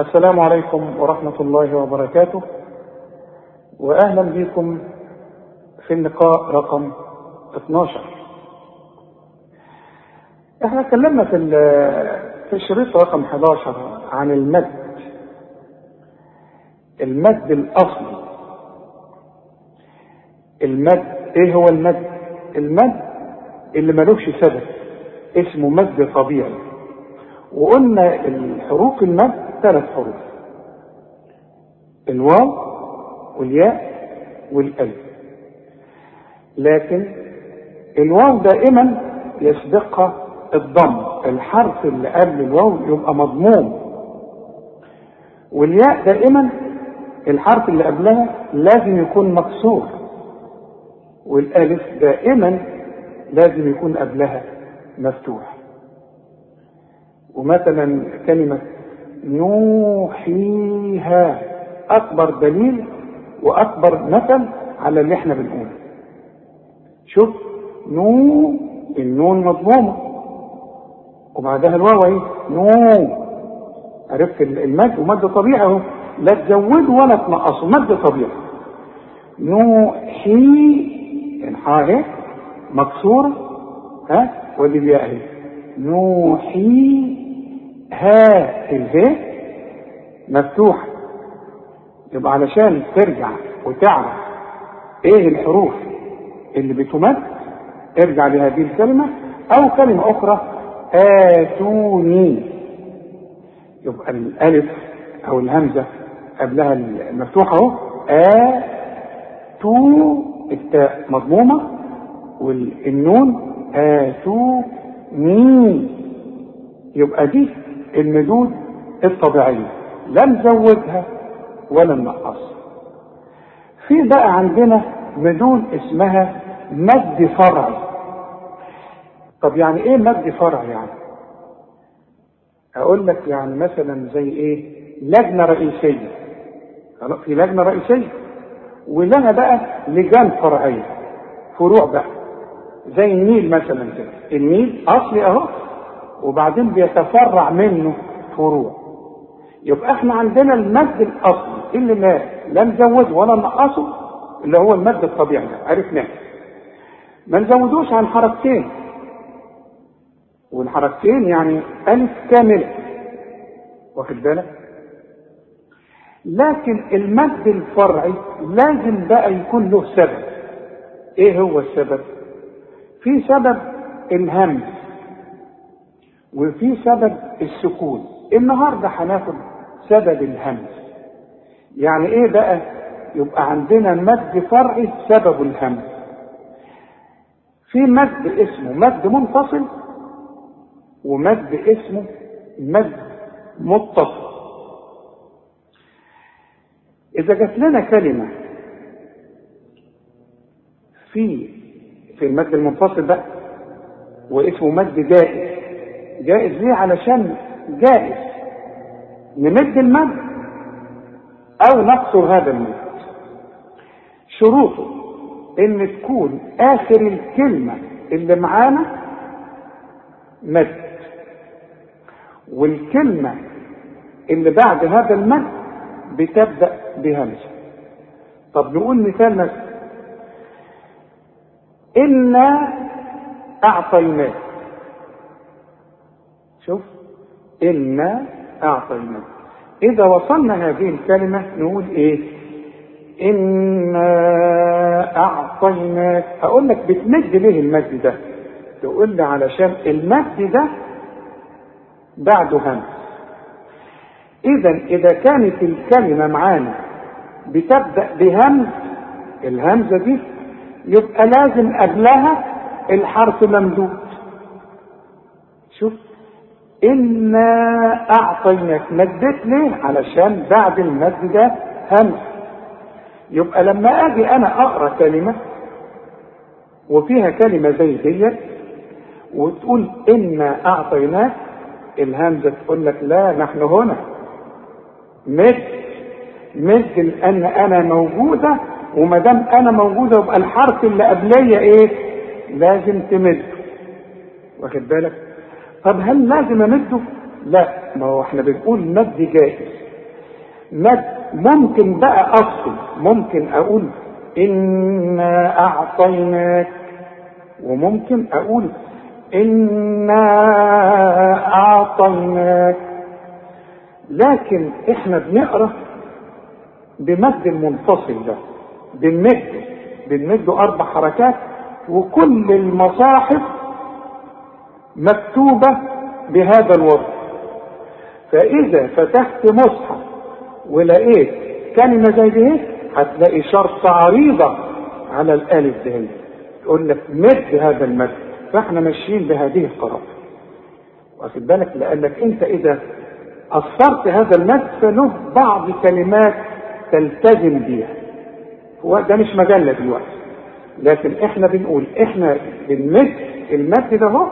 السلام عليكم ورحمة الله وبركاته. وأهلا بكم في اللقاء رقم 12 إحنا اتكلمنا في في الشريط رقم 11 عن المد. المد الأصلي المد إيه هو المد؟ المد اللي ملوش سبب اسمه مد طبيعي. وقلنا الحروف المد ثلاث حروف. الواو والياء والألف. لكن الواو دائما يسبقها الضم. الحرف اللي قبل الواو يبقى مضموم. والياء دائما الحرف اللي قبلها لازم يكون مكسور. والألف دائما لازم يكون قبلها مفتوح. ومثلا كلمة نوحيها أكبر دليل وأكبر مثل على اللي إحنا بنقوله. شوف نو النون مضمومة. وبعدها الواو اهي نو عرفت المد ومد طبيعي أهو. لا تزوده ولا تنقصه مد طبيعي. نوحي الحاء اهي مكسورة ها؟ ودي الياء اهي نوحي ها الهاء مفتوحة يبقى علشان ترجع وتعرف إيه الحروف اللي بتمد ارجع لهذه الكلمة. أو كلمة أخرى آتوني. يبقى الألف أو الهمزة قبلها المفتوحة أهو. آ تو التاء مضمومة. والنون آتو يبقى دي المدود الطبيعية. لا نزودها ولا ننقصها في بقى عندنا مدود اسمها مد فرعي طب يعني إيه مد فرعي يعني؟ أقول لك يعني مثلا زي إيه؟ لجنة رئيسية. في لجنة رئيسية. ولها بقى لجان فرعية. فروع بقى. زي النيل مثلا كده. النيل أصلي أهو. وبعدين بيتفرع منه فروع. يبقى إحنا عندنا المد الأصلي اللي لا لا نزوده ولا نقصه اللي هو المد الطبيعي ده عرفناه. ما نزودوش عن حركتين. والحركتين يعني ألف كاملة. واخد بالك؟ لكن المد الفرعي لازم بقى يكون له سبب. إيه هو السبب؟ في سبب الهمز. وفي سبب السكون. النهارده هناخد سبب الهمز. يعني إيه بقى؟ يبقى عندنا مد فرعي سبب الهمز. في مد اسمه مد منفصل ومد اسمه مد متصل. إذا جات لنا كلمة في في المد المنفصل بقى واسمه مد جائز جائز ليه علشان جائز نمد المد أو نقصر هذا المد. شروطه إن تكون آخر الكلمة اللي معانا مد. والكلمة اللي بعد هذا المد بتبدأ بهمزة طب نقول مثال مثلا. إنا أعطيناك شوف إنا أعطيناك إذا وصلنا هذه الكلمة نقول إيه؟ إنا أعطيناك أقول لك بتمد ليه المد ده. تقول لي علشان المد ده بعده همز إذا إذا كانت الكلمة معانا بتبدأ بهمز الهمزة دي يبقى لازم قبلها الحرف ممدود. شوف. إنا أعطيناك مدت ليه؟ علشان بعد المد ده همز يبقى لما أجي أنا أقرأ كلمة وفيها كلمة زي ديت وتقول إنا أعطيناك الهمزة تقول لك لا نحن هنا. مد. مد لأن أنا موجودة وما دام أنا موجودة يبقى الحرف اللي قبلية إيه؟ لازم تمد. واخد بالك؟ طب هل لازم أمده؟ لا ما هو إحنا بنقول مد جائز مد ممكن بقى افصل ممكن أقول إنا أعطيناك وممكن أقول إنا أعطيناك لكن إحنا بنقرأ بمد المنفصل ده بنمد بنمده أربع حركات وكل المصاحف مكتوبة بهذا الوضع. فإذا فتحت مصحف ولقيت كلمة زي دي هتلاقي شرط عريضة على الألف ده تقول لك مد هذا المد. فإحنا ماشيين بهذه القراءه واخد بالك؟ لأنك أنت إذا اثرت هذا المد فله بعض كلمات تلتزم بيها. هو ده مش مجلة دلوقتي. لكن إحنا بنقول إحنا بنمد المد ده هو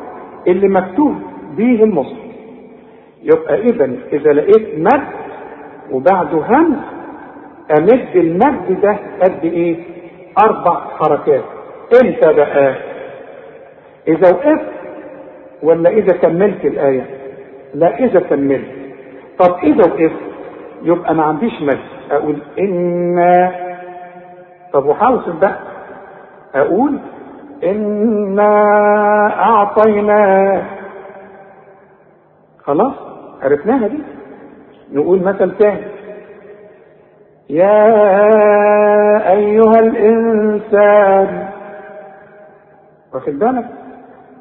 اللي مكتوب بيه المصحف يبقى اذا إذا لقيت مد وبعده همز أمد المد ده قد إيه؟ أربع حركات. إمتى بقى؟ إذا وقفت ولا إذا كملت الآية؟ لا إذا كملت. طب إذا وقفت يبقى ما عنديش مد. أقول ان طب وحاوصل بقى؟ أقول انا اعطينا خلاص عرفناها دي. نقول مثل تاني. يا ايها الانسان. واخد بالك؟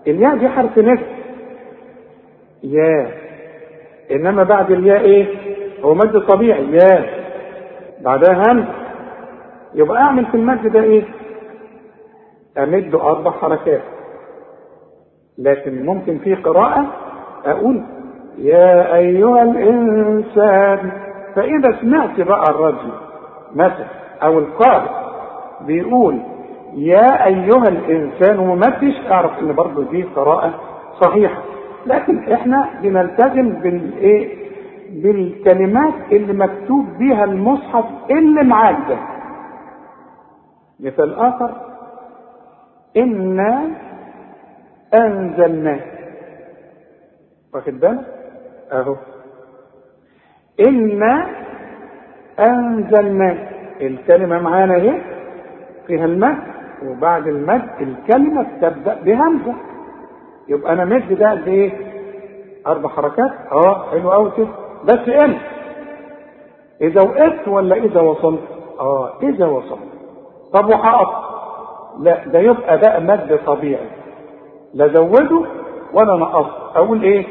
الياء دي حرف نفس يا. إنما بعد الياء إيه؟ هو مد طبيعي. يا. بعدها همز يبقى أعمل في المد ده إيه؟ أمد أربع حركات. لكن ممكن في قراءة أقول يا أيها الإنسان فإذا سمعت بقى الرجل مثلا أو القارئ بيقول يا أيها الإنسان وممدش أعرف إن برضه دي قراءة صحيحة. لكن إحنا بنلتزم بالإيه؟ بالكلمات اللي مكتوب بيها المصحف اللي معاك ده. مثال آخر إنا أنزلناه. واخد بالك أهو. إنا أنزلناه. الكلمة معانا اهي فيها المد وبعد المد الكلمة تبدا بهمزة. يبقى أنا مد ده قد إيه؟ أربع حركات. آه حلو قوي كده. بس إمتى إذا وقفت ولا إذا وصلت؟ آه إذا وصلت. طب وهقف لا ده يبقى بقى مد طبيعي. لا زوده ولا نقص أقول إيه؟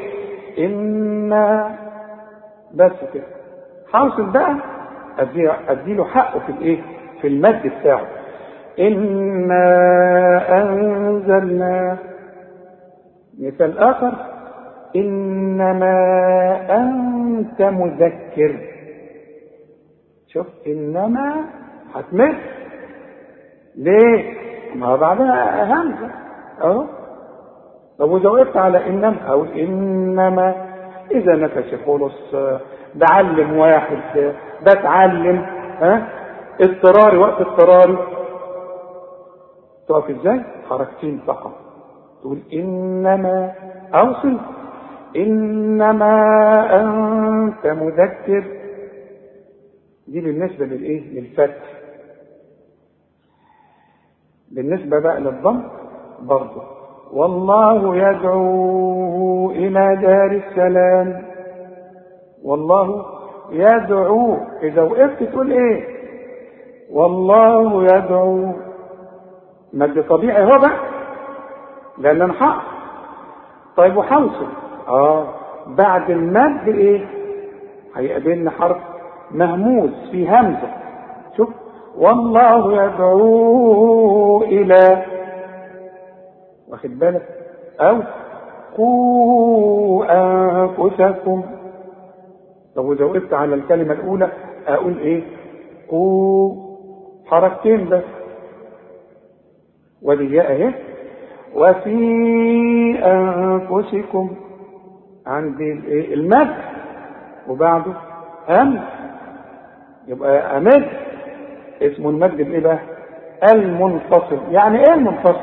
إن بس كده. حاصل بقى أديله حقه في الإيه؟ في المد بتاعه. انا أنزلنا مثال آخر. إنما أنت مذكر. شوف إنما هتمد. ليه؟ ما بعدها همزه اهو طب واذا وقفت على انما أو إنما إذا نفسي خلص بعلم واحد. بتعلم. ها اضطراري وقت اضطراري. تقف إزاي؟ حركتين فقط. تقول إنما أوصل. إنما أنت مذكر. دي بالنسبة للإيه؟ للفتح. بالنسبة بقى للضم برضه والله يدعو إلى دار السلام. والله يدعو إذا وقفت تقول إيه؟ والله يدعو. مد طبيعي هو بقى. لأن أنا حق. طيب وحوصل آه. بعد المد إيه؟ هيقابلنا حرف مهموز في شوف والله يدعو إلى واخد بالك؟ أو قوا أنفسكم. طب واذا وقفت على الكلمة الأولى أقول إيه؟ قوا. حركتين بس. ودي أهي. وفي أنفسكم. عندي المد. وبعده هم. يبقى أمد. اسمه المد الايه بقى المنفصل. يعني إيه المنفصل؟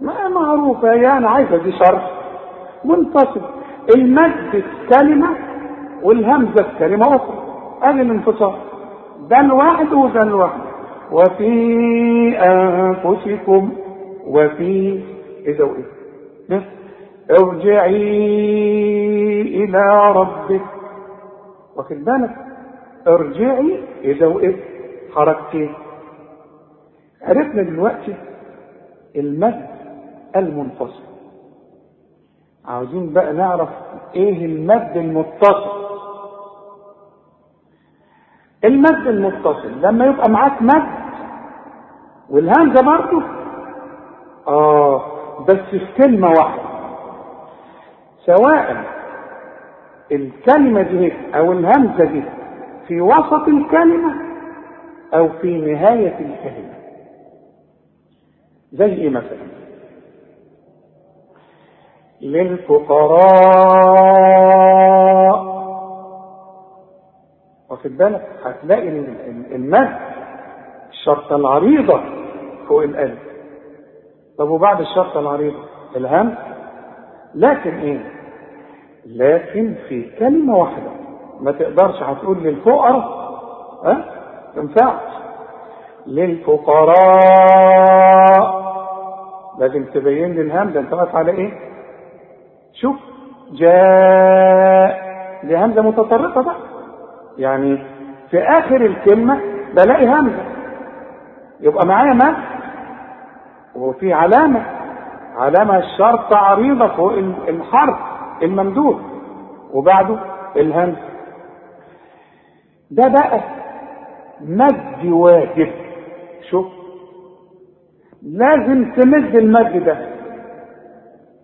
ما معروفة يعني عايزة دي شرح. منفصل. المد كلمة والهمزة كلمة أخرى. أدي الانفصال. ده لوحده وده لوحده وفي أنفسكم وفي إيه ده وإيه؟ ارجعي إلى ربك. واخد بالك؟ ارجعي اذا حركتين عرفنا دلوقتي المد المنفصل. عاوزين بقى نعرف إيه المد المتصل. المد المتصل لما يبقى معاك مد والهمزة برضه؟ آه بس في كلمة واحدة. سواء الكلمة دي أو الهمزة دي في وسط الكلمة أو في نهاية الكلمة. زي مثلا. للفقراء. واخد بالك؟ هتلاقي المد الشرطة العريضة فوق الألف. طب وبعد الشرطة العريضة؟ الهم؟ لكن إيه؟ لكن في كلمة واحدة ما تقدرش هتقول للفقراء ها؟ تنفعش للفقراء. لازم تبين لي الهم ده انت واقف على إيه؟ شوف جاء دي همزه متطرفه بقى. يعني في آخر الكلمة بلاقي همزة. يبقى معايا ما؟ وفي علامة. علامة الشرط عريضة فوق الحرف الممدود وبعده الهمزة. ده بقى مد واجب. شوف. لازم تمد المد ده.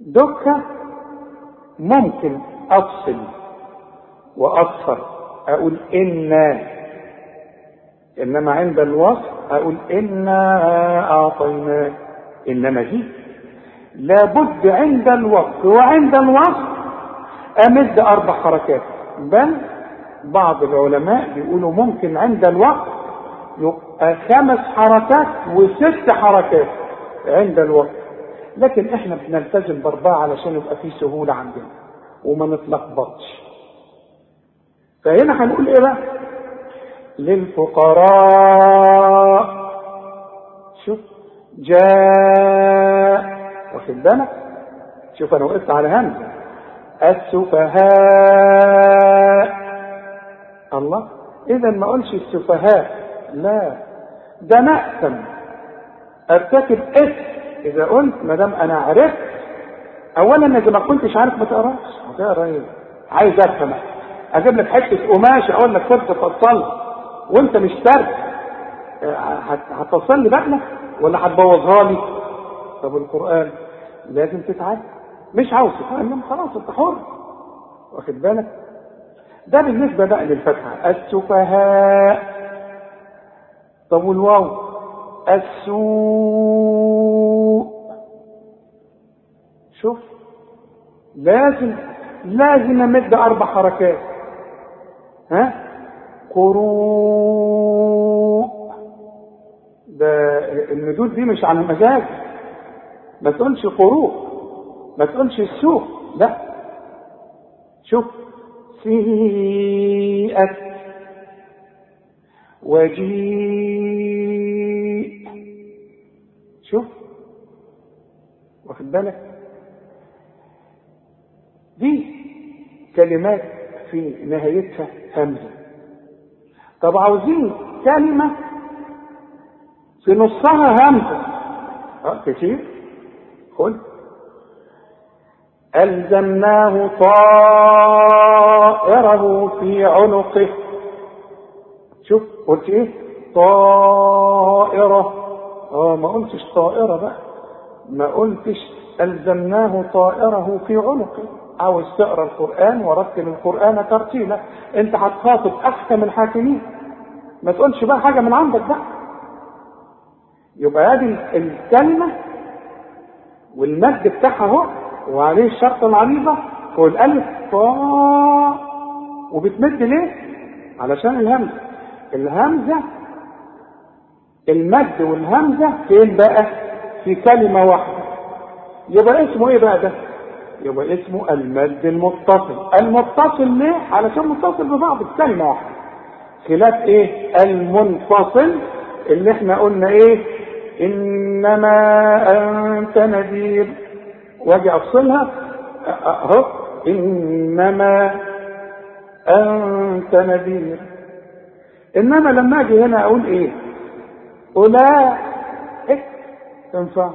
دكة ممكن أفصل واقصر أقول إنا. إنما عند الوصف أقول إنا اعطيناك إنما دي لابد عند الوقف وعند الوصف أمد أربع حركات. بل بعض العلماء بيقولوا ممكن عند الوقف يبقى خمس حركات وست حركات عند الوقف لكن إحنا بنلتزم بأربعة علشان يبقى في سهولة عندنا وما نتلخبطش. فهنا هنقول إيه بقى؟ للفقراء. شوف جاء. واخد بالك؟ شوف أنا وقفت على همزه السفهاء. الله. اذا ما اقولش السفهاء لا. ده نأثم أرتكب اسم إذا قلت ما دام أنا عرفت اولا اذا ما كنتش عارف ما تقراش. هتقرا إيه؟ عايز أفهم. أجيب لك حتة قماش أقول لك خد فصل. وأنت مش سرد هتفصل لي بقى ولا هتبوظها لي؟ طب القرآن لازم تتعلم. مش عاوز تتعلم خلاص أنت حر. واخد بالك؟ ده بالنسبة بقى للفتحة. السفهاء. طب والواو؟ السوء. شوف. لازم لازم امد أربع حركات. ها؟ قروء. ده المدود دي مش على المزاج ما تقولش قروء. ما تقولش السوء. لا. شوف. سيئت وجيء. شوف واخد بالك؟ دي كلمات في نهايتها همزة. طب عاوزين كلمة في نصها همزة. آه كتير. خد ألزمناه طائره في عنقه شوف قلت إيه؟ طائرة. آه ما قلتش طائرة بقى. ما قلتش ألزمناه طائره في عنقه. عاوز تقرأ القرآن ورتل القرآن ترتيلا. أنت هتخاطب أحكم الحاكمين. ما تقولش بقى حاجة من عندك بقى. يبقى هذه الكلمة والمد بتاعها اهو وعليه الشرط العريضة. هو الألف طاء وبتمد ليه؟ علشان الهمزة. الهمزة المد والهمزة فين بقى؟ في كلمة واحدة. يبقى اسمه إيه بقى ده؟ يبقى اسمه المد المتصل. المتصل ليه؟ علشان متصل ببعض في كلمة واحدة. خلاف إيه؟ المنفصل اللي إحنا قلنا إيه؟ إنما أنت نذير. وأجي أفصلها؟ أهو. إنما أنت نذير. إنما لما أجي هنا أقول إيه؟ أولئك تنفعش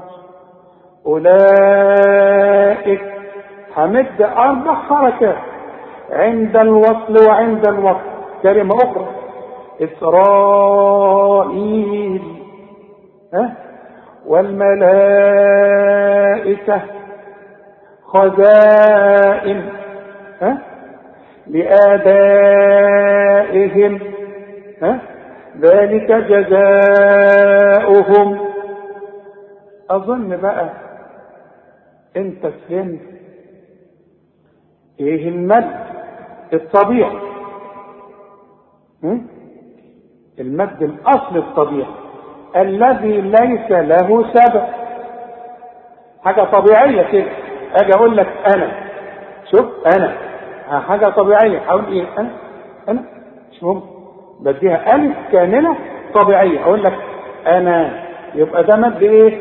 أولئك همد أربع حركات عند الوصل وعند الوصل كلمة أخرى إسرائيل ها؟ والملائكة. خزائن ها؟ لآبائهم ها؟ ذلك جزاؤهم. أظن بقى أنت فهمت إيه المد الطبيعي المد الأصل الطبيعي الذي ليس له سبب. حاجة طبيعية كده. أجي أقول لك أنا. شوف أنا. حاجة طبيعية. حاول إيه؟ أنا أنا. مش ممكن بديها ألف كاملة طبيعية. أقول لك أنا. يبقى ده مد إيه؟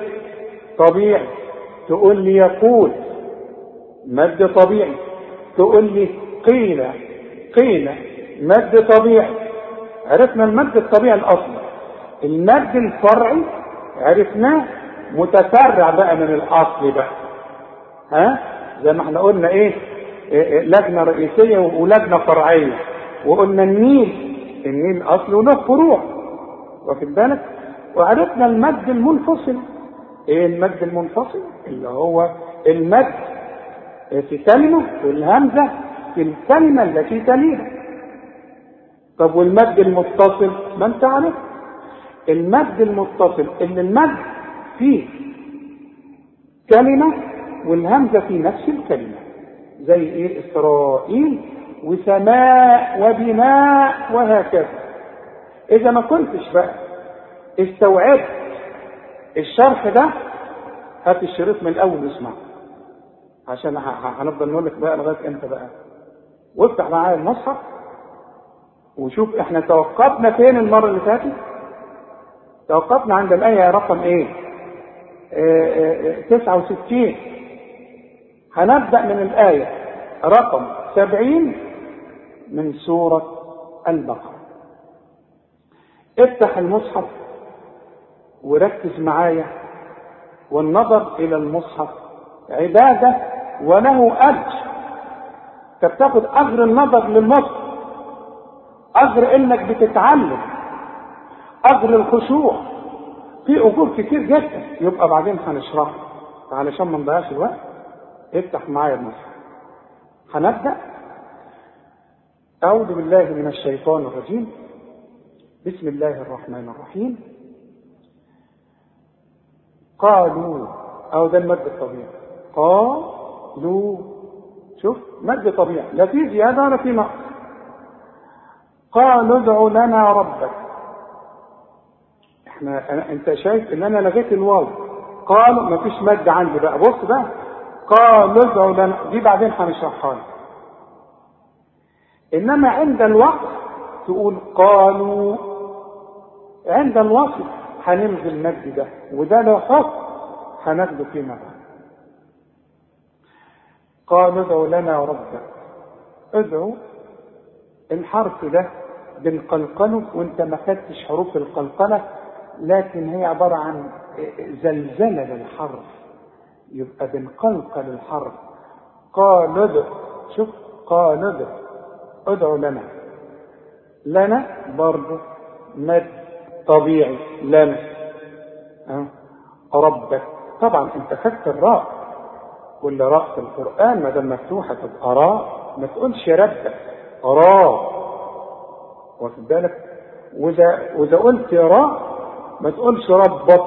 طبيعي. تقول لي يقول. مد طبيعي. تقول لي قيل. قيل. مد طبيعي. عرفنا المد الطبيعي الأصلي المد الفرعي عرفناه متفرع بقى من الأصل بقى. ها؟ زي ما إحنا قلنا إيه, إيه لجنة رئيسية ولجنة فرعية. وقلنا النيل النيل أصل وله فروع. واخد بالك؟ وعرفنا المد المنفصل. إيه المد المنفصل؟ اللي هو المد في كلمة والهمزة في الكلمة التي تليها. طب والمد المتصل؟ ما انت عارف. المد المتصل إن المد فيه كلمة والهمزة في نفس الكلمة. زي إيه؟ إسرائيل وسماء وبناء وهكذا. إذا ما كنتش بقى استوعبت الشرح ده هات الشريط من الأول اسمع عشان هنفضل نقول لك بقى لغاية إمتى بقى. وافتح معايا المصحف وشوف إحنا توقفنا فين المرة اللي فاتت. توقفنا عند الآية رقم إيه؟ آه آه 69 هنبدأ من الآية. رقم 70 من سورة البقرة. افتح المصحف وركز معايا. والنظر إلى المصحف. عبادة وله أجر. انت أجر النظر للمصحف. أجر إنك بتتعلم. أجر الخشوع. في أجور كتير جدا. يبقى بعدين هنشرحها. علشان ما نضيعش الوقت. افتح معايا المصحف. هنبدأ؟ أعوذ بالله من الشيطان الرجيم. بسم الله الرحمن الرحيم. قالوا أو ده المد الطبيعي. قالوا شوف مد طبيعي. لا في زيادة ولا في نقص. قالوا ادع لنا ربك. إحنا أنت شايف إن أنا لغيت الواو. قالوا ما فيش مد عندي بقى. بص بقى. قالوا ادع لنا. دي بعدين هنشرحها لك. إنما عند الوقت تقول قالوا عند الوصف هنلغي المد ده وده له حكم هناخده فيما بعد قالوا ادع لنا ربك ادعو الحرف ده بنقلقله وانت ما خدتش حروف القلقلة لكن هي عبارة عن زلزلة للحرف. يبقى بنقلقل الحرف. قال ادع شوف قال ادع ادع لنا. لنا برضه مد طبيعي. لنا. أه؟ ربك. طبعا انت خدت الراء. كل راء في القرآن ما دام مفتوحة تبقى راء. ما تقولش ربك. راء. واخد بالك؟ وإذا وإذا قلت راء ما تقولش ربك.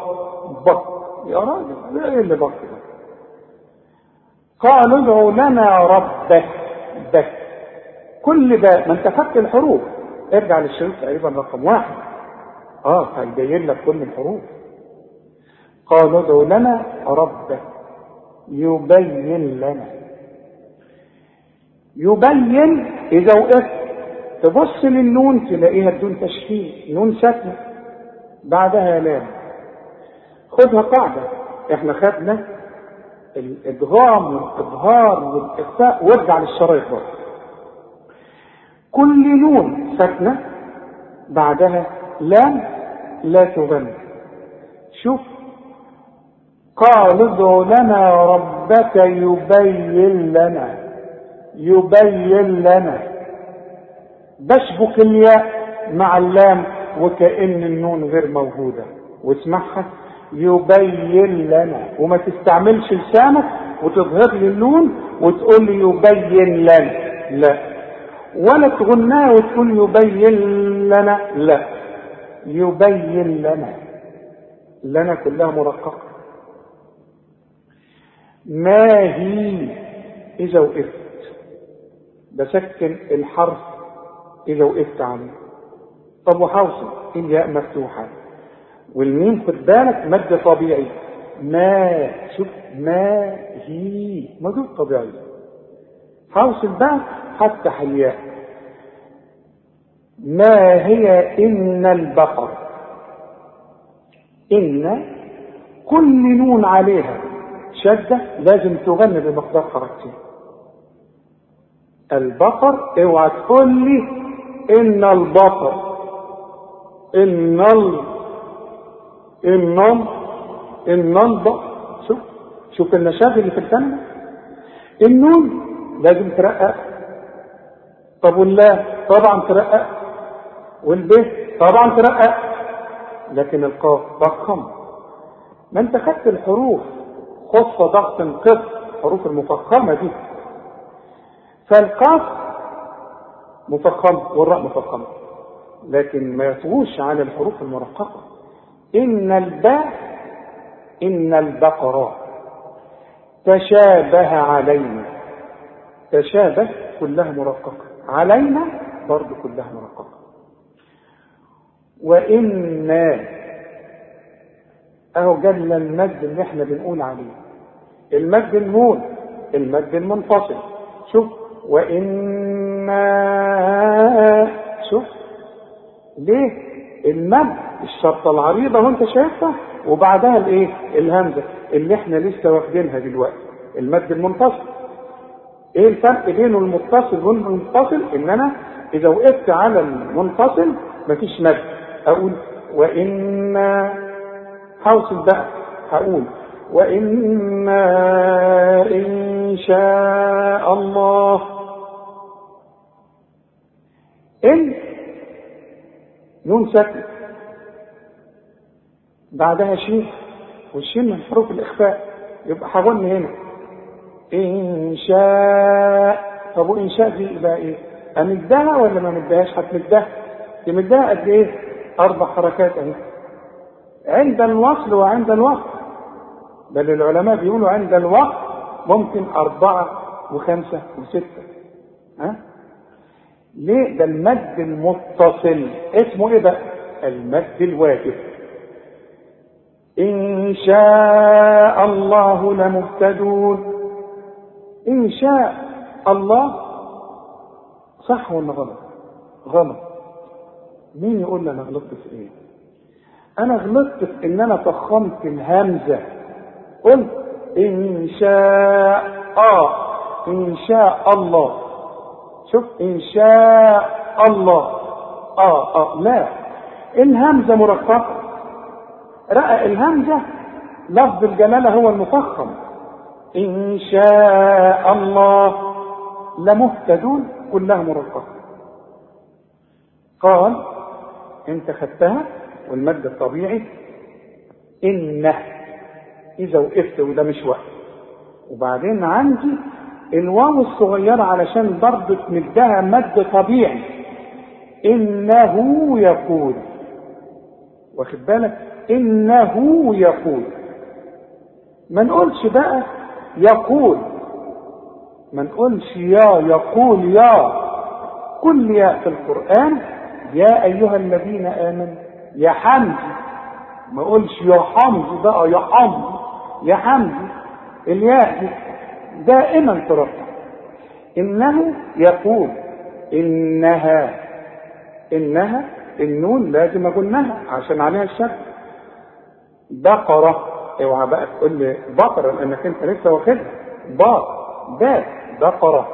بك. يا راجل إيه اللي بك ده؟ قالوا ادعوا لنا ربك. بك. كل باء ما انت خدت الحروف. ارجع للشريط تقريبا رقم واحد. آه هيبين لك كل الحروف. قالوا ادعوا لنا ربك. يبين لنا. يبين إذا وقفت. تبص للنون تلاقيها بدون تشكيل نون ساكنة. بعدها لام. خدها قاعدة. إحنا خدنا الإدغام والإظهار والإخفاء وارجع للشرايط برضه. كل نون ساكنة بعدها لام لا تغنى شوف قال ادع لنا ربك يبين لنا يبين لنا. بشبك الياء مع اللام وكأن النون غير موجودة. واسمعها. يبين لنا. وما تستعملش لسانك وتظهر لي النون وتقول لي يبين لنا. لا. ولا تغناها وتقول يبين لنا. لا. يبين لنا. لنا كلها مرققة. ما هي إذا وقفت؟ بسكن الحرف إذا وقفت عنه. طب وحوصل؟ الياء مفتوحة. والميم خد بالك مد طبيعي. ما شوف ما هي مدود طبيعي حوصل بقى هفتح الياء ما هي إن البقر؟ إن كل نون عليها شدة لازم تغني بمقدار حركتين. البقر اوعى تقول لي إن البقر إن ال إن البقر شوف شوف النشاط اللي في الكلمة النون لازم ترقق. طب والله؟ طبعا ترقق. والب طبعا ترقق. لكن القاف ضخم. ما أنت خدت الحروف خص ضغط قط الحروف المفخمة دي. فالقاف مفخم والراء مفخمة. لكن ما يطغوش على الحروف المرققة. إن الباء إن البقرة تشابه علينا. تشابه كلها مرققة. علينا برضو كلها مرققة. وإنا أهو جل المد اللي إحنا بنقول عليه. المد النون المد المنفصل. شوف وإنا شوف. ليه؟ المد الشرطة العريضة وانت شايفها وبعدها الايه؟ الهمزة اللي إحنا لسه واخدينها دلوقتي المد المنفصل. إيه الفرق بينه المتصل والمنفصل؟ ان أنا اذا وقفت على المنفصل مفيش مد. أقول وإنا حوصل بقى هقول وإنا إن شاء الله. إن ساكنة بعدها شين والشين من حروف الإخفاء يبقى هغني هنا إن شاء طب وإن شاء دي يبقى إيه؟ أمدها ولا ما مدهاش؟ هتمدها تمدها قد إيه؟ أربع حركات أهي عند الوصل وعند الوقت بل العلماء بيقولوا عند الوقت ممكن أربعة وخمسة وستة ها؟ ليه؟ ده المد المتصل. اسمه إيه بقى؟ المد الواجب. إن شاء الله لمهتدون. إن شاء الله. صح ولا غلط؟ غلط. مين يقول لي أنا غلطت في إيه؟ أنا غلطت في إن أنا فخمت الهمزة. قلت إن شاء. آه. إن شاء الله. شوف إن شاء الله. آه آه لا. الهمزة مرققة. رأى الهمزة لفظ الجلالة هو المفخم. إن شاء الله. لمهتدون كلها مرققة. قال انت خدتها والمد الطبيعي إنه. إذا وقفت وده مش وقت وبعدين عندي الواو الصغيرة علشان برضه تمدها مد طبيعي. إنه يقول. واخد بالك؟ إنه يقول. ما نقولش بقى يقول. ما نقولش يا يقول يا. كل يا في القرآن. يا أيها الذين آمنوا. يا حمزي ما اقولش يا حمزي بقى يا حمزي يا حمزي الياء. دي دائما ترفع. إنه يقول إنها إنها النون لازم اقولناها عشان عليها الشك بقرة اوعى بقى تقول لي بقرة لأنك أنت لسه واخدها. باء باء بقرة.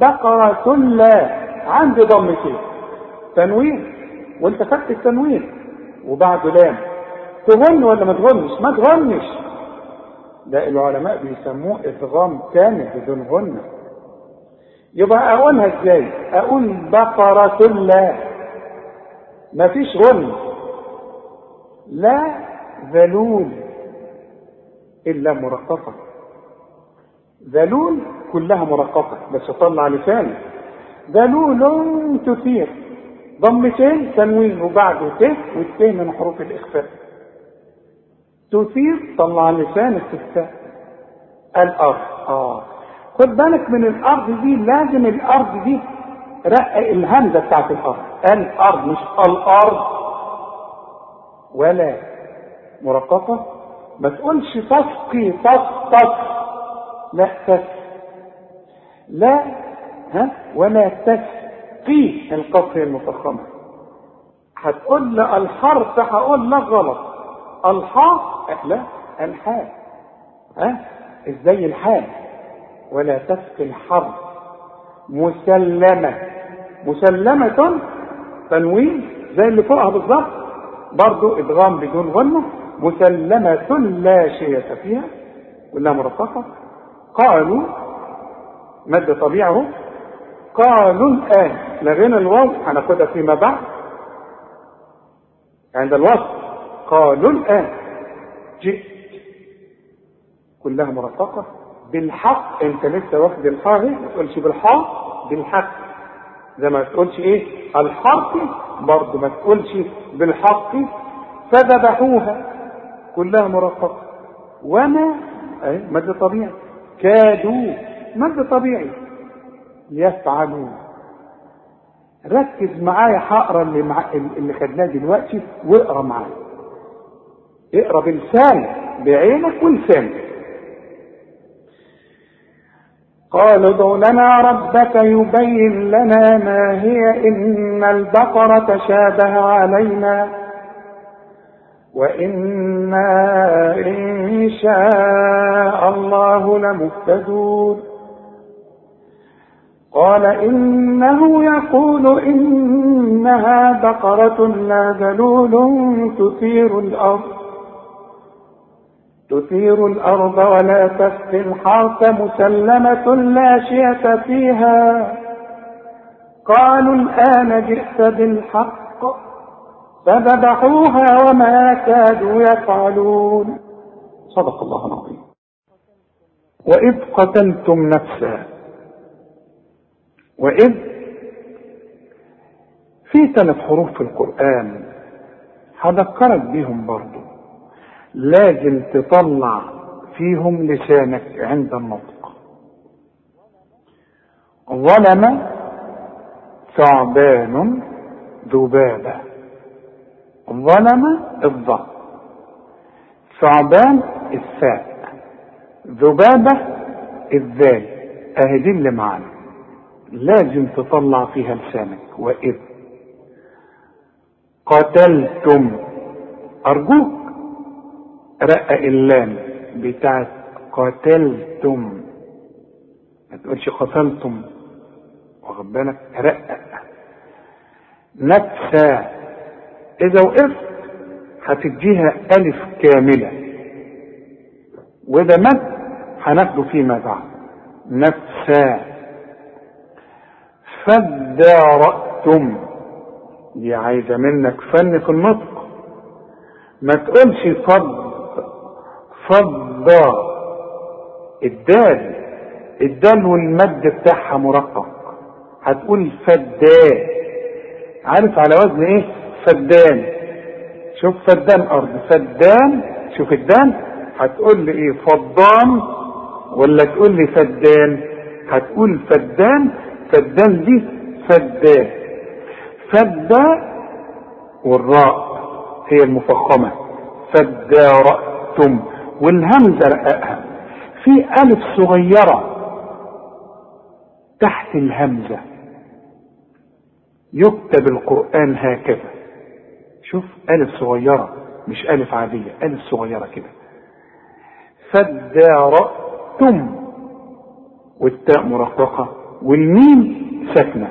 بقرة لا عندي ضمتين تنوين. وأنت خدت التنوين. وبعده لام. تغن ولا ما تغنش ما تغنش ده العلماء بيسموه ادغام كامل بدون غنة يبقى أقولها إزاي؟ أقول بقرة لا. ما فيش غن. لا ذلول إلا مرققة. ذلول كلها مرققة بس طلع لساني ذلول تثير. ضمتين تنوين وبعده ت والت من حروف الإخفاء. تثير طلع لسانك التاء الأرض. آه. خد بالك من الأرض دي لازم الأرض دي رقق الهمزة بتاعت الأرض. الأرض مش الأرض. ولا مرققة. ما تقولش تسقي تسقط. لا تس لا ها؟ ولا تسقي القصر المفخمة. هتقول لي الحرف هقول لك غلط. الحاء لا الحاء ها؟ إزاي الحاء ولا تسقي الحرف مسلمة. مسلمة تنوين زي اللي فوقها بالظبط. برضو إدغام بدون غنة مسلمة لا شيء فيها كلها مرققة قالوا مد طبيعه قالوا الآن لغينا الواو هناخدها فيما بعد. عند الوصف قالوا الآن جئت كلها مرققة بالحق انت لسه واخد الحاء ما تقولش بالحاء بالحق. زي ما تقولش إيه؟ الحق برضه ما تقولش بالحق فذبحوها كلها مرققة وما؟ اي مد طبيعي. كادوا. مد طبيعي. يفعلون ركز معايا هقرأ اللي مع... اللي خدناه دلوقتي واقرأ معايا. اقرأ بلسانك بعينك ولسانك. قالوا ادع لنا ربك يبين لنا ما هي إن البقرة تشابه علينا وإنا إن شاء الله لمهتدون. قال إنه يقول إنها بقرة لا ذلول تثير الأرض. تثير الأرض ولا تسقي الحرث مسلمة لا شية فيها. قالوا الآن جئت بالحق فذبحوها وما كادوا يفعلون. صدق الله العظيم. وإذ قتلتم نفسا وإذ في ثلاث حروف في القرآن هذكرك بيهم برضو. لازم تطلع فيهم لسانك عند النطق. ظلم ثعبان ذبابة. ظلم الضاء ثعبان الثاء ذبابة الذال اهي دي اللي معانا لازم تطلع فيها لسانك. وإذ قتلتم. أرجوك. رقق اللام بتاعت قتلتم ما تقولش قتلتم. واخد بالك؟ رقق نفسا. إذا وقفت هتديها ألف كاملة. وده مد هناخده فيما بعد. نفسا. فادارأتم. دي عايزة منك فن في النطق. ما تقولش فض فضة الدال. الدال والمد بتاعها مرقق. هتقول فدان. عارف على وزن إيه؟ فدان. شوف فدان أرض. فدان. شوف الدان هتقول لي إيه؟ فضان. ولا تقول لي فدان؟ هتقول فدان. فدان دي فدان. فدا والراء هي المفخمة. فدارأتم. والهمزة رققها في ألف صغيرة تحت الهمزة. يكتب القرآن هكذا. شوف ألف صغيرة مش ألف عادية ألف صغيرة كده. فادارأتم. والتاء مرققة. والميم ساكنة.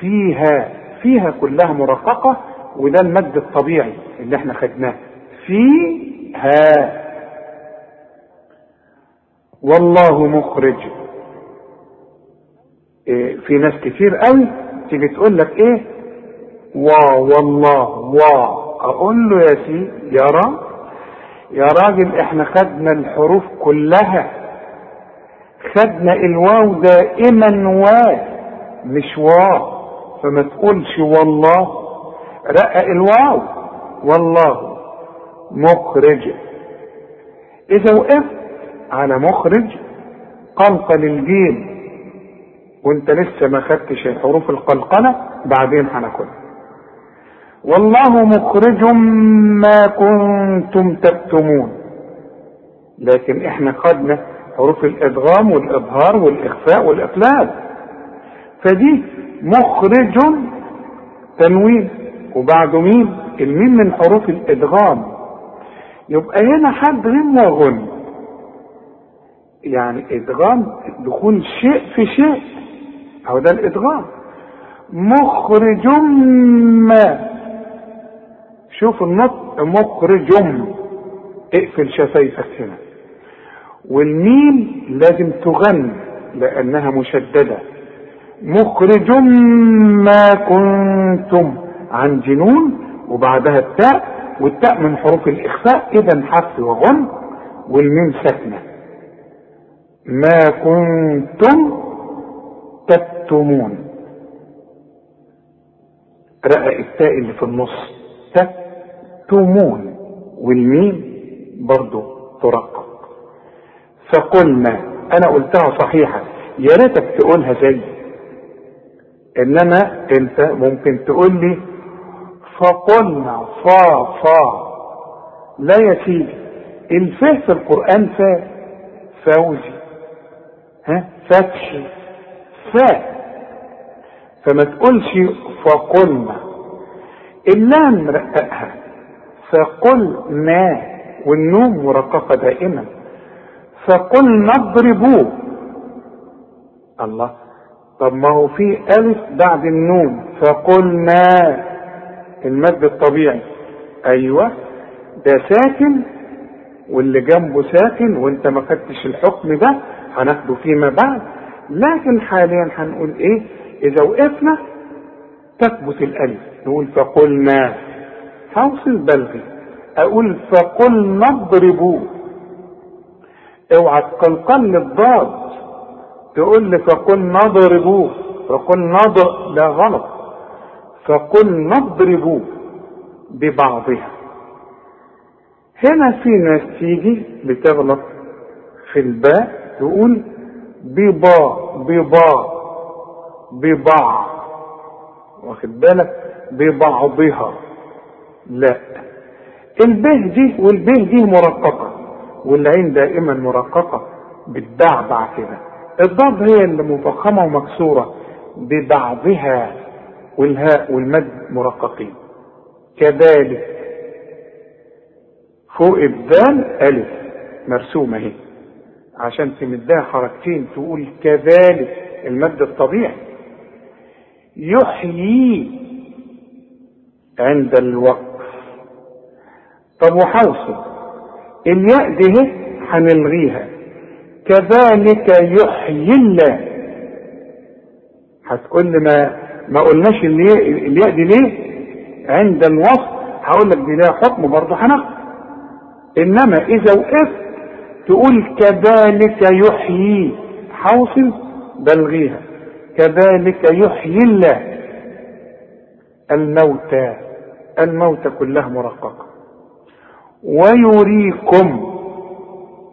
فيها فيها كلها مرققة وده المد الطبيعي اللي إحنا خدناه. فيها والله مخرج. إيه في ناس كتير قوي تيجي تقول لك إيه؟ وا والله وا أقول له يا سي يرى يا راجل إحنا خدنا الحروف كلها. خدنا الواو دائما وا مش وا فما تقولش والله. رقق الواو. والله. مخرج. إذا وقفت على مخرج قلقل الجيم وانت لسه ما خدتش حروف القلقلة بعدين هناخدها والله مخرج ما كنتم تكتمون. لكن إحنا خدنا حروف الإدغام والإظهار والإخفاء والاقلاب فدي مخرج تنوين. وبعده مين؟ الميم من حروف الإدغام. يبقى هنا حد غن وغن يعني إدغام دخول شيء في شيء. أو ده الإدغام. مخرج ما. شوف النطق مخرج اقفل شفايفك هنا. والميم لازم تغن لأنها مشددة. مخرج ما كنتم. عن جنون وبعدها التاء. والتاء من حروف الإخفاء إذا حرف وغن والميم ساكنة. ما كنتم تكتمون. رقق التاء اللي في النص تكتمون. والميم برضو ترقق. فقلنا أنا قلتها صحيحة يا ريتك تقولها زي. إنما أنت ممكن تقول لي فقلنا فا فا. لا يا سيدي الفه في القرآن فا فوزي ها؟ فتحي فا. فما تقولش فقلنا. اللام رققها فقلنا والنون مرققة دائما. فقلنا اضربوه. الله. طب ما هو في ألف بعد النون فقلنا. المد الطبيعي. أيوة ده ساكن واللي جنبه ساكن وانت ما خدتش الحكم ده هناخده فيما بعد. لكن حاليا هنقول إيه؟ إذا وقفنا تثبت الألف. نقول فقلنا هوصل بلغي. أقول فقلنا اضربوه اوعى تقلقل الضاد تقول لي فقلنا اضربوه فقلنا اضرب لا غلط. فقلنا اضربوه ببعضها. هنا في ناس تيجي بتغلط في الباء تقول ببا ببا ببع. واخد بالك؟ ببعضها. لا. البه دي والبه دي مرققة والعين دائما مرققة بتبعبع كده. الضاد هي اللي مفخمة ومكسورة ببعضها. والهاء والمد مرققين. كذلك فوق الدال ألف مرسومة اهي عشان تمدها حركتين تقول كذلك المد الطبيعي. يحيي عند الوقف. طب وحوصل الياء دي هنلغيها. كذلك يحيي الله. هتقول لي ما ما قلناش الياء دي ليه؟ عند الوصف هقول لك دي لها حكم برضه هناخد إنما إذا وقفت تقول كذلك يحيي حوصل بلغيها. كذلك يحيي الله. الموتى الموتى كلها مرققة. ويريكم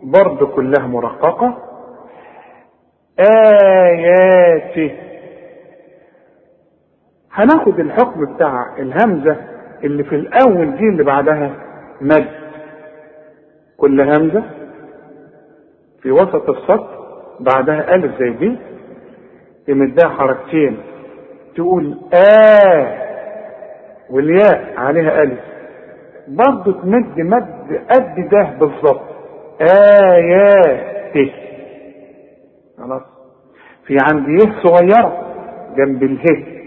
برضه كلها مرققة. آياته هناخد الحكم بتاع الهمزة اللي في الأول دي اللي بعدها مد. كل همزة في وسط السطر بعدها ألف زي دي يمدها حركتين تقول آه والياء عليها ألف. برضه تمد مد قد ده بالظبط. آيات خلاص؟ في عندي يه صغيرة جنب اله.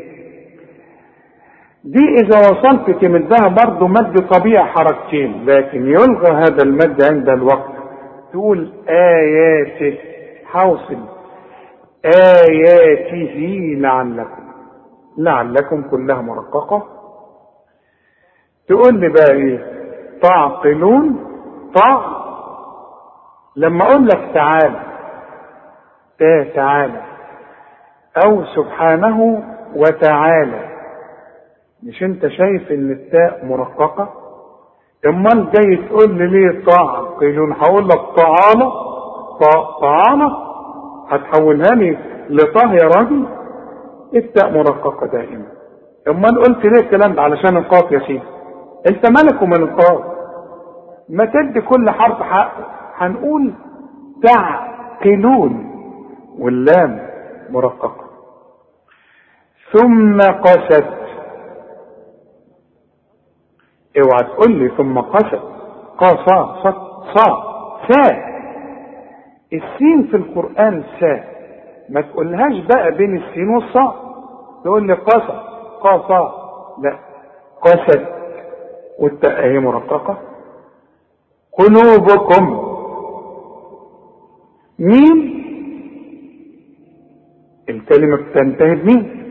دي إذا وصلت تمدها برضه مد طبيعي حركتين لكن يلغى هذا المد عند الوقت. تقول آياته حوصل. آياته لعلكم لعلكم كلها مرققة. تقول لي بقى إيه؟ تعقلون؟ طع. لما أقول لك تعالى تا تعالى أو سبحانه وتعالى. مش انت شايف ان التاء مرققة؟ امال جاي تقول لي ليه تعقلون هقول لك تعالى تعالى هتحولها لي لطه يا راجل؟ التاء مرققة دائما؟ امال قلت ليه الكلام ده؟ علشان القاف يا سيدي انت مالك ومن القاف؟ ما تدي كل حرف حقه هنقول تعقلون واللام مرققة. ثم قست اوعى تقول لي ثم قست قاصا صا صا سا. السين في القرآن سا. ما تقولهاش بقى بين السين والصاد تقول لي قصا قاصا لا. قست والتاء هي مرققة قلوبكم. مين الكلمة بتنتهي بمين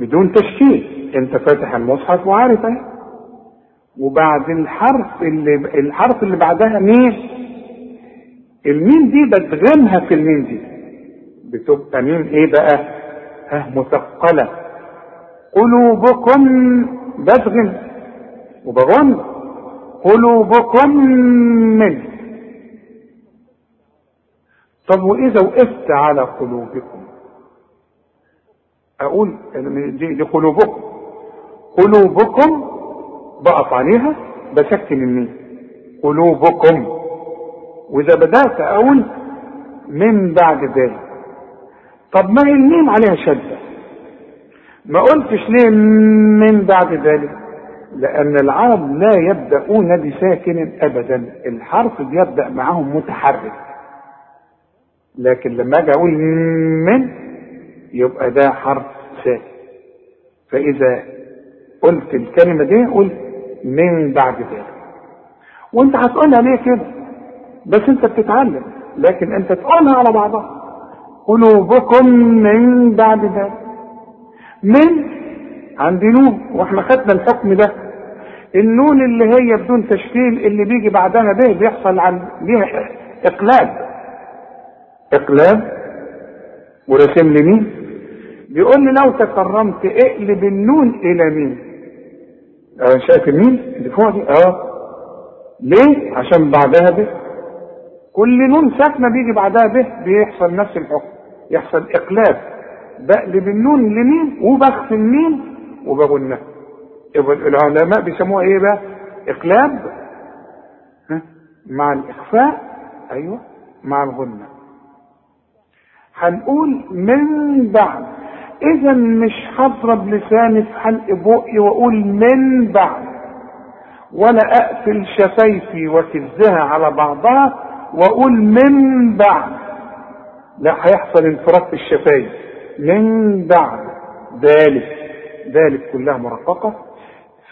بدون تشكيل. انت فاتح المصحف وعارف. اهي وبعد الحرف اللي الحرف اللي بعدها مين الميم دي بتغمها في الميم دي. بتبقى ميم إيه بقى؟ ها مثقلة. قلوبكم بزغم وبغن قلوبكم من. طب وإذا وقفت على قلوبكم؟ أقول دي قلوبكم. قلوبكم بقف عليها بسكن الميم قلوبكم. وإذا بدأت أقول من بعد ذلك. طب ما الميم عليها شدة؟ ما قلتش ليه من بعد ذلك. لأن العرب لا يبدأون بساكن ابدا. الحرف بيبدأ معهم متحرك. لكن لما أجي أقول من يبقى ده حرف ساكن. فإذا قلت الكلمة دي قلت من بعد ذلك. وانت هتقولها ليه كده؟ بس انت بتتعلم لكن انت تقولها على بعضها. قلوبكم من بعد ذلك. من عند نون وإحنا خدنا الحكم ده. النون اللي هي بدون تشكيل اللي بيجي بعدها به بيحصل عن ليها إقلاب. إقلاب؟ ورسم لي ميم؟ بيقول لي لو تكرمت اقلب النون إلى ميم؟ شايف الميم اللي فوق دي. آه. ليه؟ عشان بعدها باء. كل نون ساكنة بيجي بعدها باء. بيحصل نفس الحكم. يحصل إقلاب. بقلب النون لميم؟ وبخفي الميم وبغنها العلماء بيسموها إيه بقى؟ إقلاب. ها؟ مع الإخفاء. أيوه. مع الغنه هنقول من بعد. إذا مش هضرب لساني في حلق بقي وأقول من بعد. ولا أقفل شفايفي وكزها على بعضها وأقول من بعد. لا هيحصل انفراج في الشفايف. من بعد. ذلك. ذلك كلها مرققة.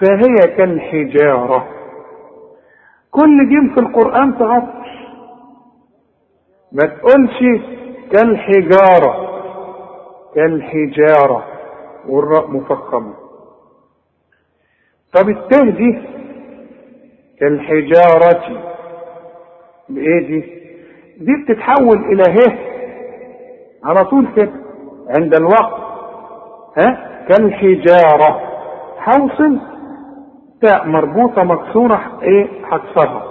فهي كالحجارة. كل جيم في القرآن تعطش. ما تقولش كالحجارة. كالحجارة والراء مفخمة. طب التاه دي كالحجارة بإيه دي؟ دي بتتحول إلى ه على طول كده عند الوقت. ها؟ كالحجارة. حوصل تاء مربوطة مكسورة إيه؟ هكسرها.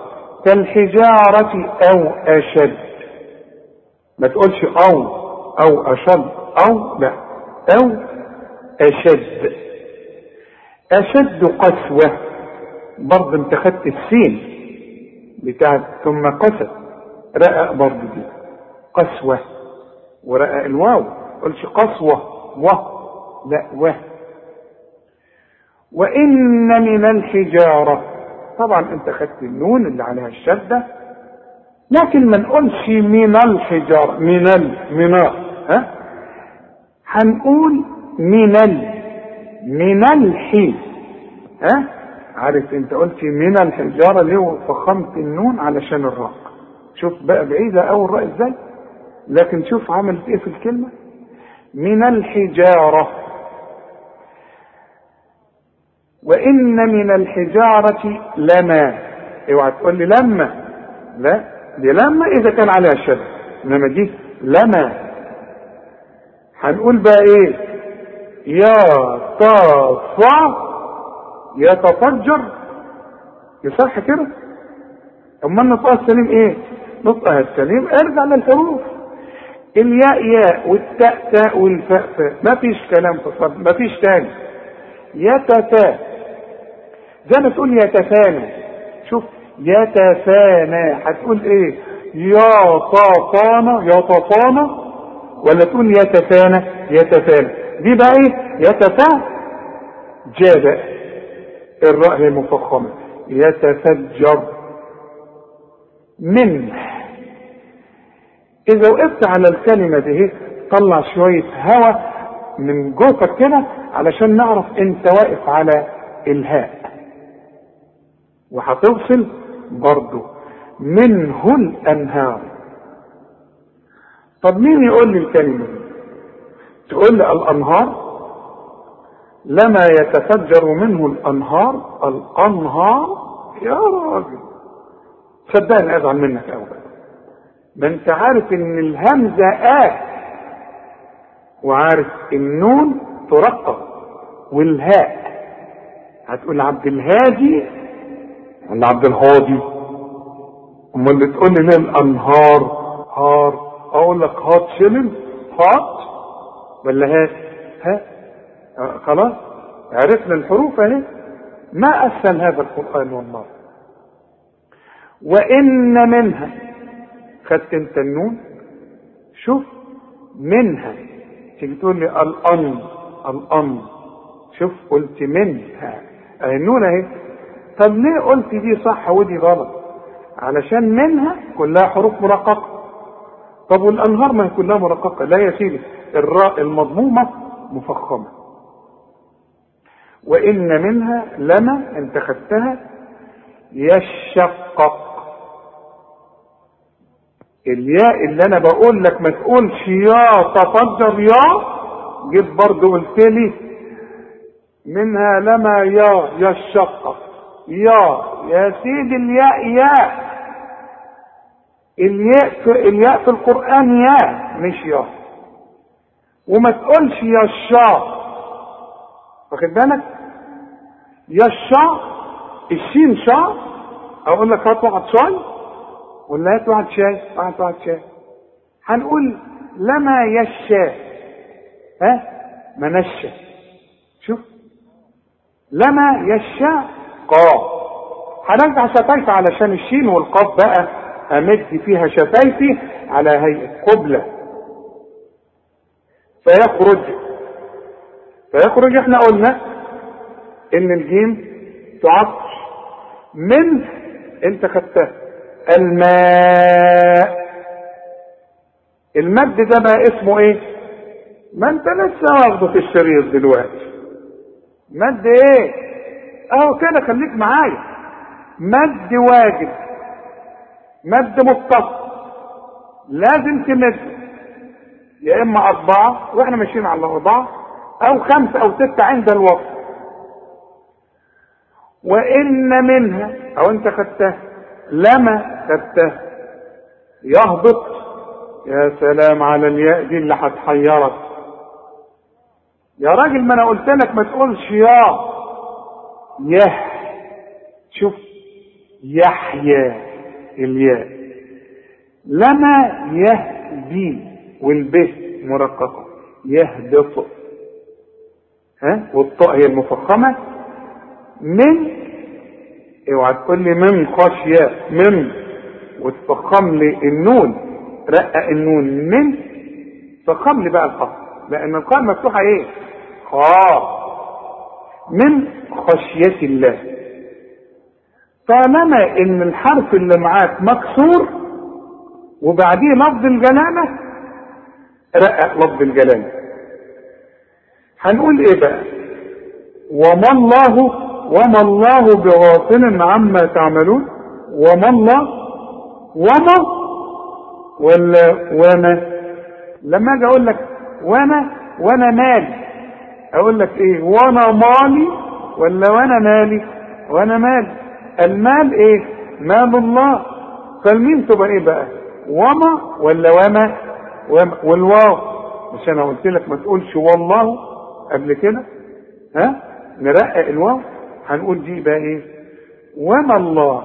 كالحجارة أو أشد. ما تقولش أو. أو أشد أو لا. أو أشد. أشد قسوة. برضه انت خدت السين بتاعت ثم قست. رقق برضه دي. قسوة. ورقق الواو. قلش قسوة. و. لا. و. وإن من الحجارة. طبعا انت خدت النون اللي عليها الشدة. لكن ما نقولش من الحجارة. من ال من ها؟ هنقول من ال من الحي ها؟ عارف انت قلت من الحجارة ليه فخمت النون علشان الراء شوف بقى بعيدة أو الراء إزاي؟ لكن شوف عملت إيه في الكلمة؟ من الحجارة وإن من الحجارة لما. اوعى تقول لي لما. لا دي لما إذا كان عليها شد. إنما دي لما. هنقول بقى إيه؟ يا طافع يتفجر. يصح كده؟ أما نطقها السليم إيه؟ نطقها السليم. ارجع للحروف. الياء ياء والتاء تاء والفاء فاء ما فيش كلام في الصرف ما فيش تاني. يتفا. زي ما تقول يتفانى. شوف يتفانى. هتقول إيه؟ يا طافانا. يا طافانا. ولا تقول يتفانى يتفانى دي بقى إيه يتفا جاء الراء هي مفخمه يتفجر منه. إذا وقفت على الكلمة دي طلع شوية هواء من جوفك كده علشان نعرف أنت واقف على إلهاء. وهتوصل برضه منه الأنهار. طب مين يقول لي الكلمة؟ تقول لي الأنهار؟ لما يتفجر منه الأنهار الأنهار يا راجل! صدقني أزعل منك قوي ما أنت عارف إن الهمزة آه وعارف النون ترقق والهاء. هتقول عبد الهادي ولا عبد الهادي؟ أمال اللي تقول لي الأنهار؟ هار. أقول لك هات شلل هات ولا هات ها؟ آه خلاص. عرفنا الحروف أهي. ما أسهل هذا القرآن والله وإن منها. خدت أنت النون. شوف. منها. تيجي تقول لي الأن الأن. شوف قلت منها. أهي النون أهي. طب ليه قلت دي صح ودي غلط؟ علشان منها كلها حروف مرققة طب والأنهار ما هي كلها مرققة لا يا سيدي الراء المضمومة مفخمة. وإن منها لما انت خدتها يشقق. الياء اللي أنا بقول لك ما تقولش يا تفجر يا جيت برضه قلت لي منها لما يا يشقق. يا يا سيدي الياء ياء. الياء في الياء في القرآن ياء مش يا. وما تقولش يا الشا واخد بالك؟ يا الشا الشين شا أقول لك هات واحد شاي ولا هات واحد شاي واحد واحد شاي. هنقول لما يشا ها؟ منشا شوف. لما يشا قا. هنرجع شفايف علشان الشين والقاف بقى امد فيها شفايفي على هيئة قبلة. فيخرج فيخرج إحنا قلنا إن الجيم تعطش من أنت خدتها. الماء. المد ده بقى اسمه إيه؟ ما أنت لسه واخده في الشريط دلوقتي. مد إيه؟ أهو كده خليك معايا. مد واجب. مد متصل لازم تمد. يا إما أربعة وإحنا ماشيين على أربعة أو خمسة أو ستة عند الوقت. وإن منها أو أنت خدتها لما خدتها. يهبط. يا سلام على الياء دي اللي هتحيرك. يا راجل ما أنا قلت لك ما تقولش يا. يه شوف. يحيى. الياء. لما يهدي والب مرققة. يهبط ها؟ والطاء هي المفخمة. من؟ اوعى تقول لي من خشيه من. وتفخم لي النون. رقق النون. من؟ فخم لي بقى القاف لأن القاف مفتوحة إيه؟ خاف من خشية الله. طالما إن الحرف اللي معاك مكسور وبعديه لفظ الجلالة رقق لفظ الجلالة. هنقول إيه بقى؟ وما الله وما الله بغافل عما تعملون؟ وما الله وما ولا وما؟ لما أجي أقول لك وأنا وأنا مالي. أقول لك إيه؟ وأنا مالي ولا وأنا مالي؟ وأنا مالي. المال إيه؟ مال الله. فالمين تبقى إيه بقى؟ وما ولا وما, وما والواو. مش أنا قلت لك ما تقولش والله قبل كده؟ ها؟ نرقق الواو؟ هنقول دي بقى إيه؟ وما الله.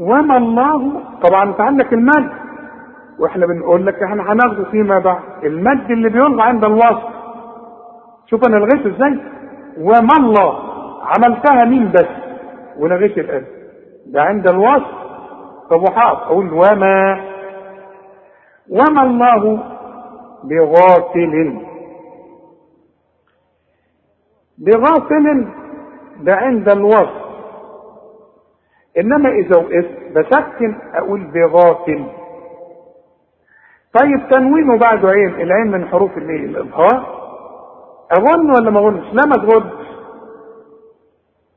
وما الله. طبعا أنت عندك المد وإحنا بنقول لك إحنا هناخده فيما بعد. المد اللي بيلغى عند الوصف شوف أنا لغيته إزاي؟ وما الله. عملتها مين بس؟ ولغيت الالف ده عند الوصف طب وحاط أقول وما وما الله بغافل. بغافل ده عند الوصف. إنما إذا وقفت بسكن أقول بغافل. طيب تنوين وبعده عين العين من حروف الايه الإظهار. أظن ولا ما أظنش؟ لا ما تغنش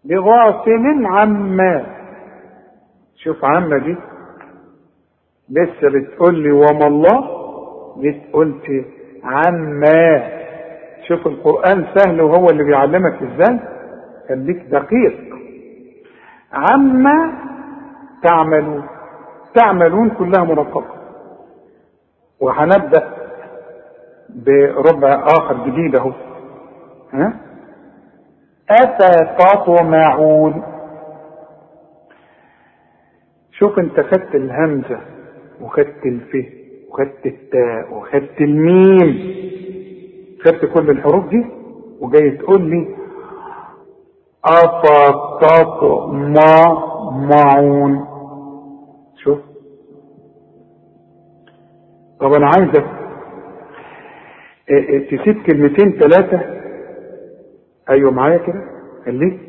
بغافل عما. شوف عما دي. لسه بتقول لي وما الله؟ قلت عما. شوف القرآن سهل وهو اللي بيعلمك إزاي؟ خليك دقيق. عما تعملون. تعملون كلها مرقبة وهنبدأ بربع آخر جديد أهو. ها؟ أفتطمعون؟ شوف انت خدت الهمزة وخدت الف وخدت التاء وخدت الميم. خدت كل الحروف دي وجاي تقول لي أفتطمعون. شوف. طب أنا عايزك تسيب كلمتين ثلاثة أيوه معايا كده. خليك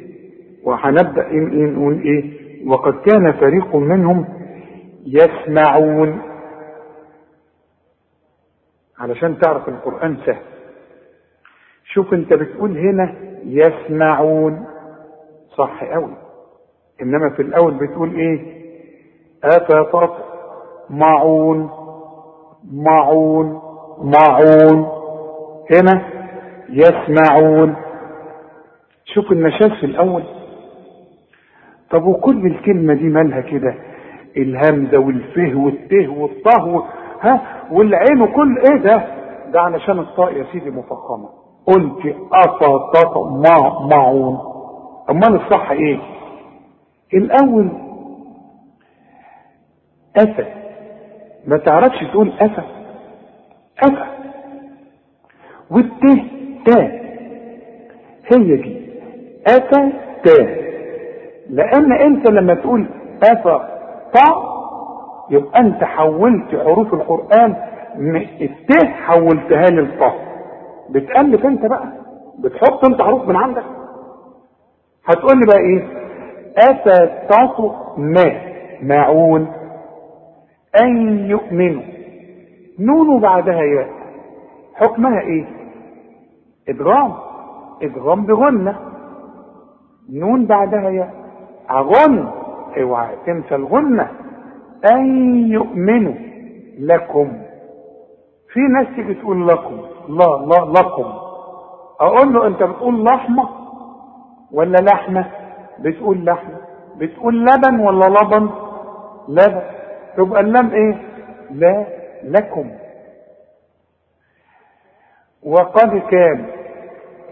وهنبدأ نقول إيه؟ وقد كان فريق منهم يسمعون. علشان تعرف القرآن سهل. شوف أنت بتقول هنا يسمعون. صح قوي إنما في الأول بتقول إيه؟ اتطط معون معون. معون. هنا يسمعون. شوف النشاز في الأول. طب وكل الكلمة دي مالها كده؟ الهمزة والفه والته والطه ها؟ والعين وكل إيه ده؟ ده علشان الطاء يا سيدي مفخمة. قلت أفطط مع معون. أمال الصح إيه؟ الأول أفا ما تعرفش تقول أفا أفا والته تا. هي دي. أفا تا لأن أنت لما تقول أفا طا يبقى أنت حولت حروف القرآن الته حولتها للطا بتألف أنت بقى. بتحط أنت حروف من عندك. هتقول لي بقى إيه؟ أفا تعطوا ما؟ معون. أن يؤمنوا نون بعدها ياء. حكمها إيه؟ إدغام. إدغام بغنة. نون بعدها ياء أغن. اوعى تنسى الغنة أن يؤمنوا لكم. في ناس تيجي تقول لكم لا لا لكم. أقول له أنت بتقول لحمة ولا لحمة؟ بتقول لحمة. بتقول لبن ولا لبن؟ لبن. تبقى اللام إيه؟ لا لكم. وقد كان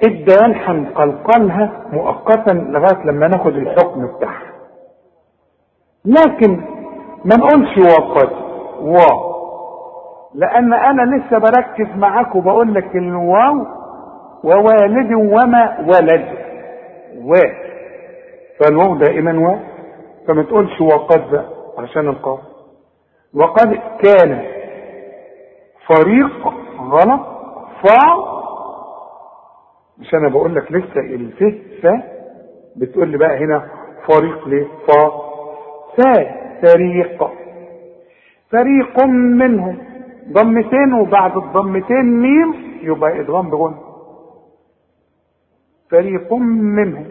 الدال هنقلقلها مؤقتا لغاية لما ناخد الحكم بتاعها. لكن ما نقولش وقد و لأن أنا لسه بركز معاك وبقول لك الواو ووالد وما ولد و فالواو دائما و فما تقولش وقد بقى عشان القاف. وقد كان فريق غلط ف مش أنا بقول لك لسه الف ف بتقول لي بقى هنا فريق ليه فا فا فريق. فريق منهم. ضمتين وبعد الضمتين ميم يبقى ادغام بغن فريق منهم.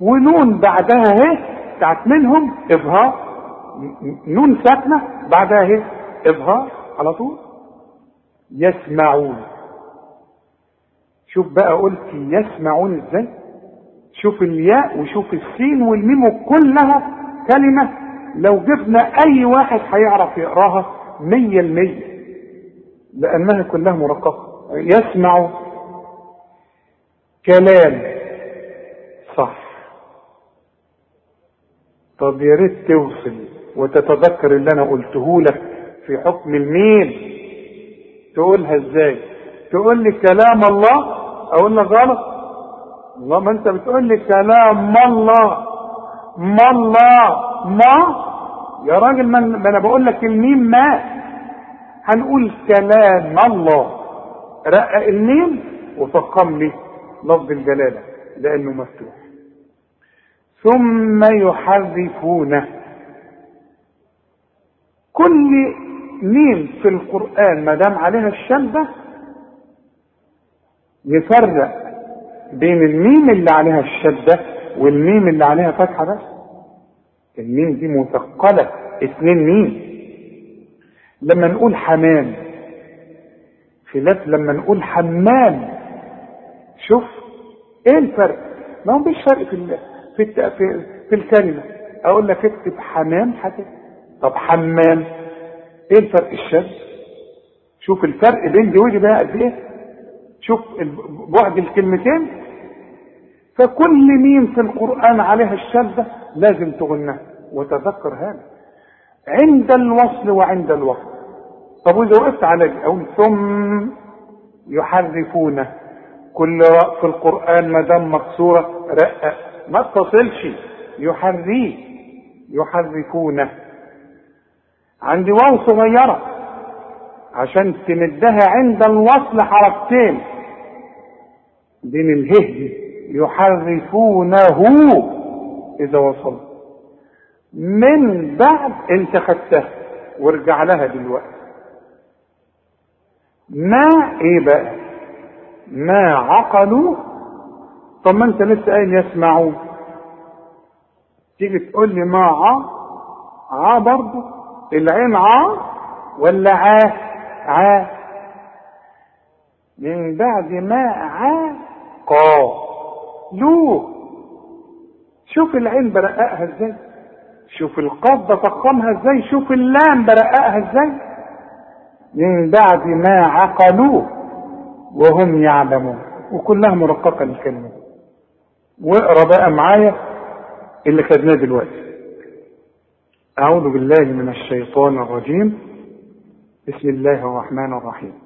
ونون بعدها اهي بتاعت منهم اظهار نون ساكنة بعدها اهي اظهار على طول. يسمعون. شوف بقى قلت يسمعون إزاي؟ شوف الياء وشوف السين والميم كلها كلمة. لو جبنا أي واحد هيعرف يقراها مية المية لأنها كلها مرققة. يسمع كلام. صح. طب يا ريت توصل وتتذكر اللي أنا قلته لك في حكم الميم. تقولها إزاي؟ تقول لي كلام الله أقول لك غلط؟ ما أنت بتقول لي كلام الله ما الله ما؟ يا راجل ما أنا بقول لك الميم ما. هنقول كلام الله. رقق الميم وفخم لي لفظ الجلالة لأنه مفتوح. ثم يحرفونه كل ميم في القرآن ما دام عليها الشدة يفرق بين الميم اللي عليها الشدة والميم اللي عليها فتحة بس. الميم دي مثقلة اتنين ميم. لما نقول حمام خلاف لما نقول حمام شوف إيه الفرق؟ ما هو مفيش فرق في. في. في الكلمة. أقول لك اكتب حمام هتكتب طب حمام إيه الفرق الشد؟ شوف الفرق بين دي ودي بقى قد إيه؟ شوف بعد الكلمتين فكل ميم في القرآن عليها الشدة لازم تغنها وتذكر هذا. عند الوصل وعند الوصل طب وإذا وقفت على أو ثم يحرفونه كل في القرآن ما دام مكسورة رقق ما اتصلش. يحريه يحرفونه عندي واو صغيرة. عشان تمدها عند الوصل حركتين بين الهه يحرفونه إذا وصل. من بعد أنت خدتها وارجع لها دلوقتي. ما إيه بقى؟ ما عقلوا؟ طب ما أنت لسه قايل يسمعون تيجي تقول لي ما ع؟ ع برضه. العين ع ولا ع؟ ع. من بعد ما ع قا لو شوف العين برققها إزاي. شوف القاف بفخمها إزاي. شوف اللام برققها إزاي. من بعد ما عقلوه وهم يعلمون. وكلها مرققة للكلمة. واقرأ بقى معايا اللي خدناه دلوقتي. أعوذ بالله من الشيطان الرجيم. بسم الله الرحمن الرحيم.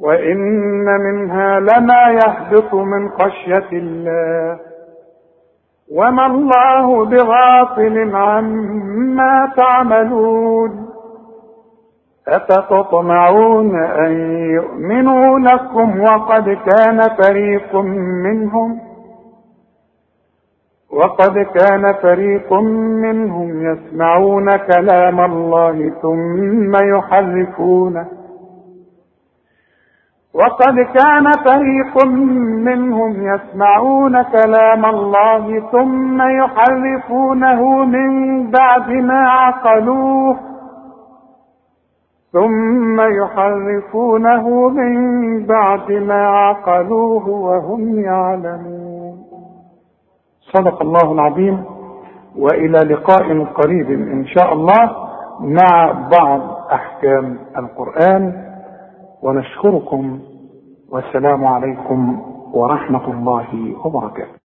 وإن منها لما يهبط من خشية الله. وما الله بغافل عما تعملون. أفتطمعون أن يؤمنوا لكم وقد كان فريق منهم. وقد كان فريق منهم يسمعون كلام الله ثم يحرفونه. وقد كان فريق منهم يسمعون كلام الله ثم يحرفونه من بعد ما عقلوه ثم يحرفونه من بعد ما عقلوه وهم يعلمون. صدق الله العظيم. وإلى لقاء قريب إن شاء الله مع بعض أحكام القرآن. ونشكركم والسلام عليكم ورحمة الله وبركاته.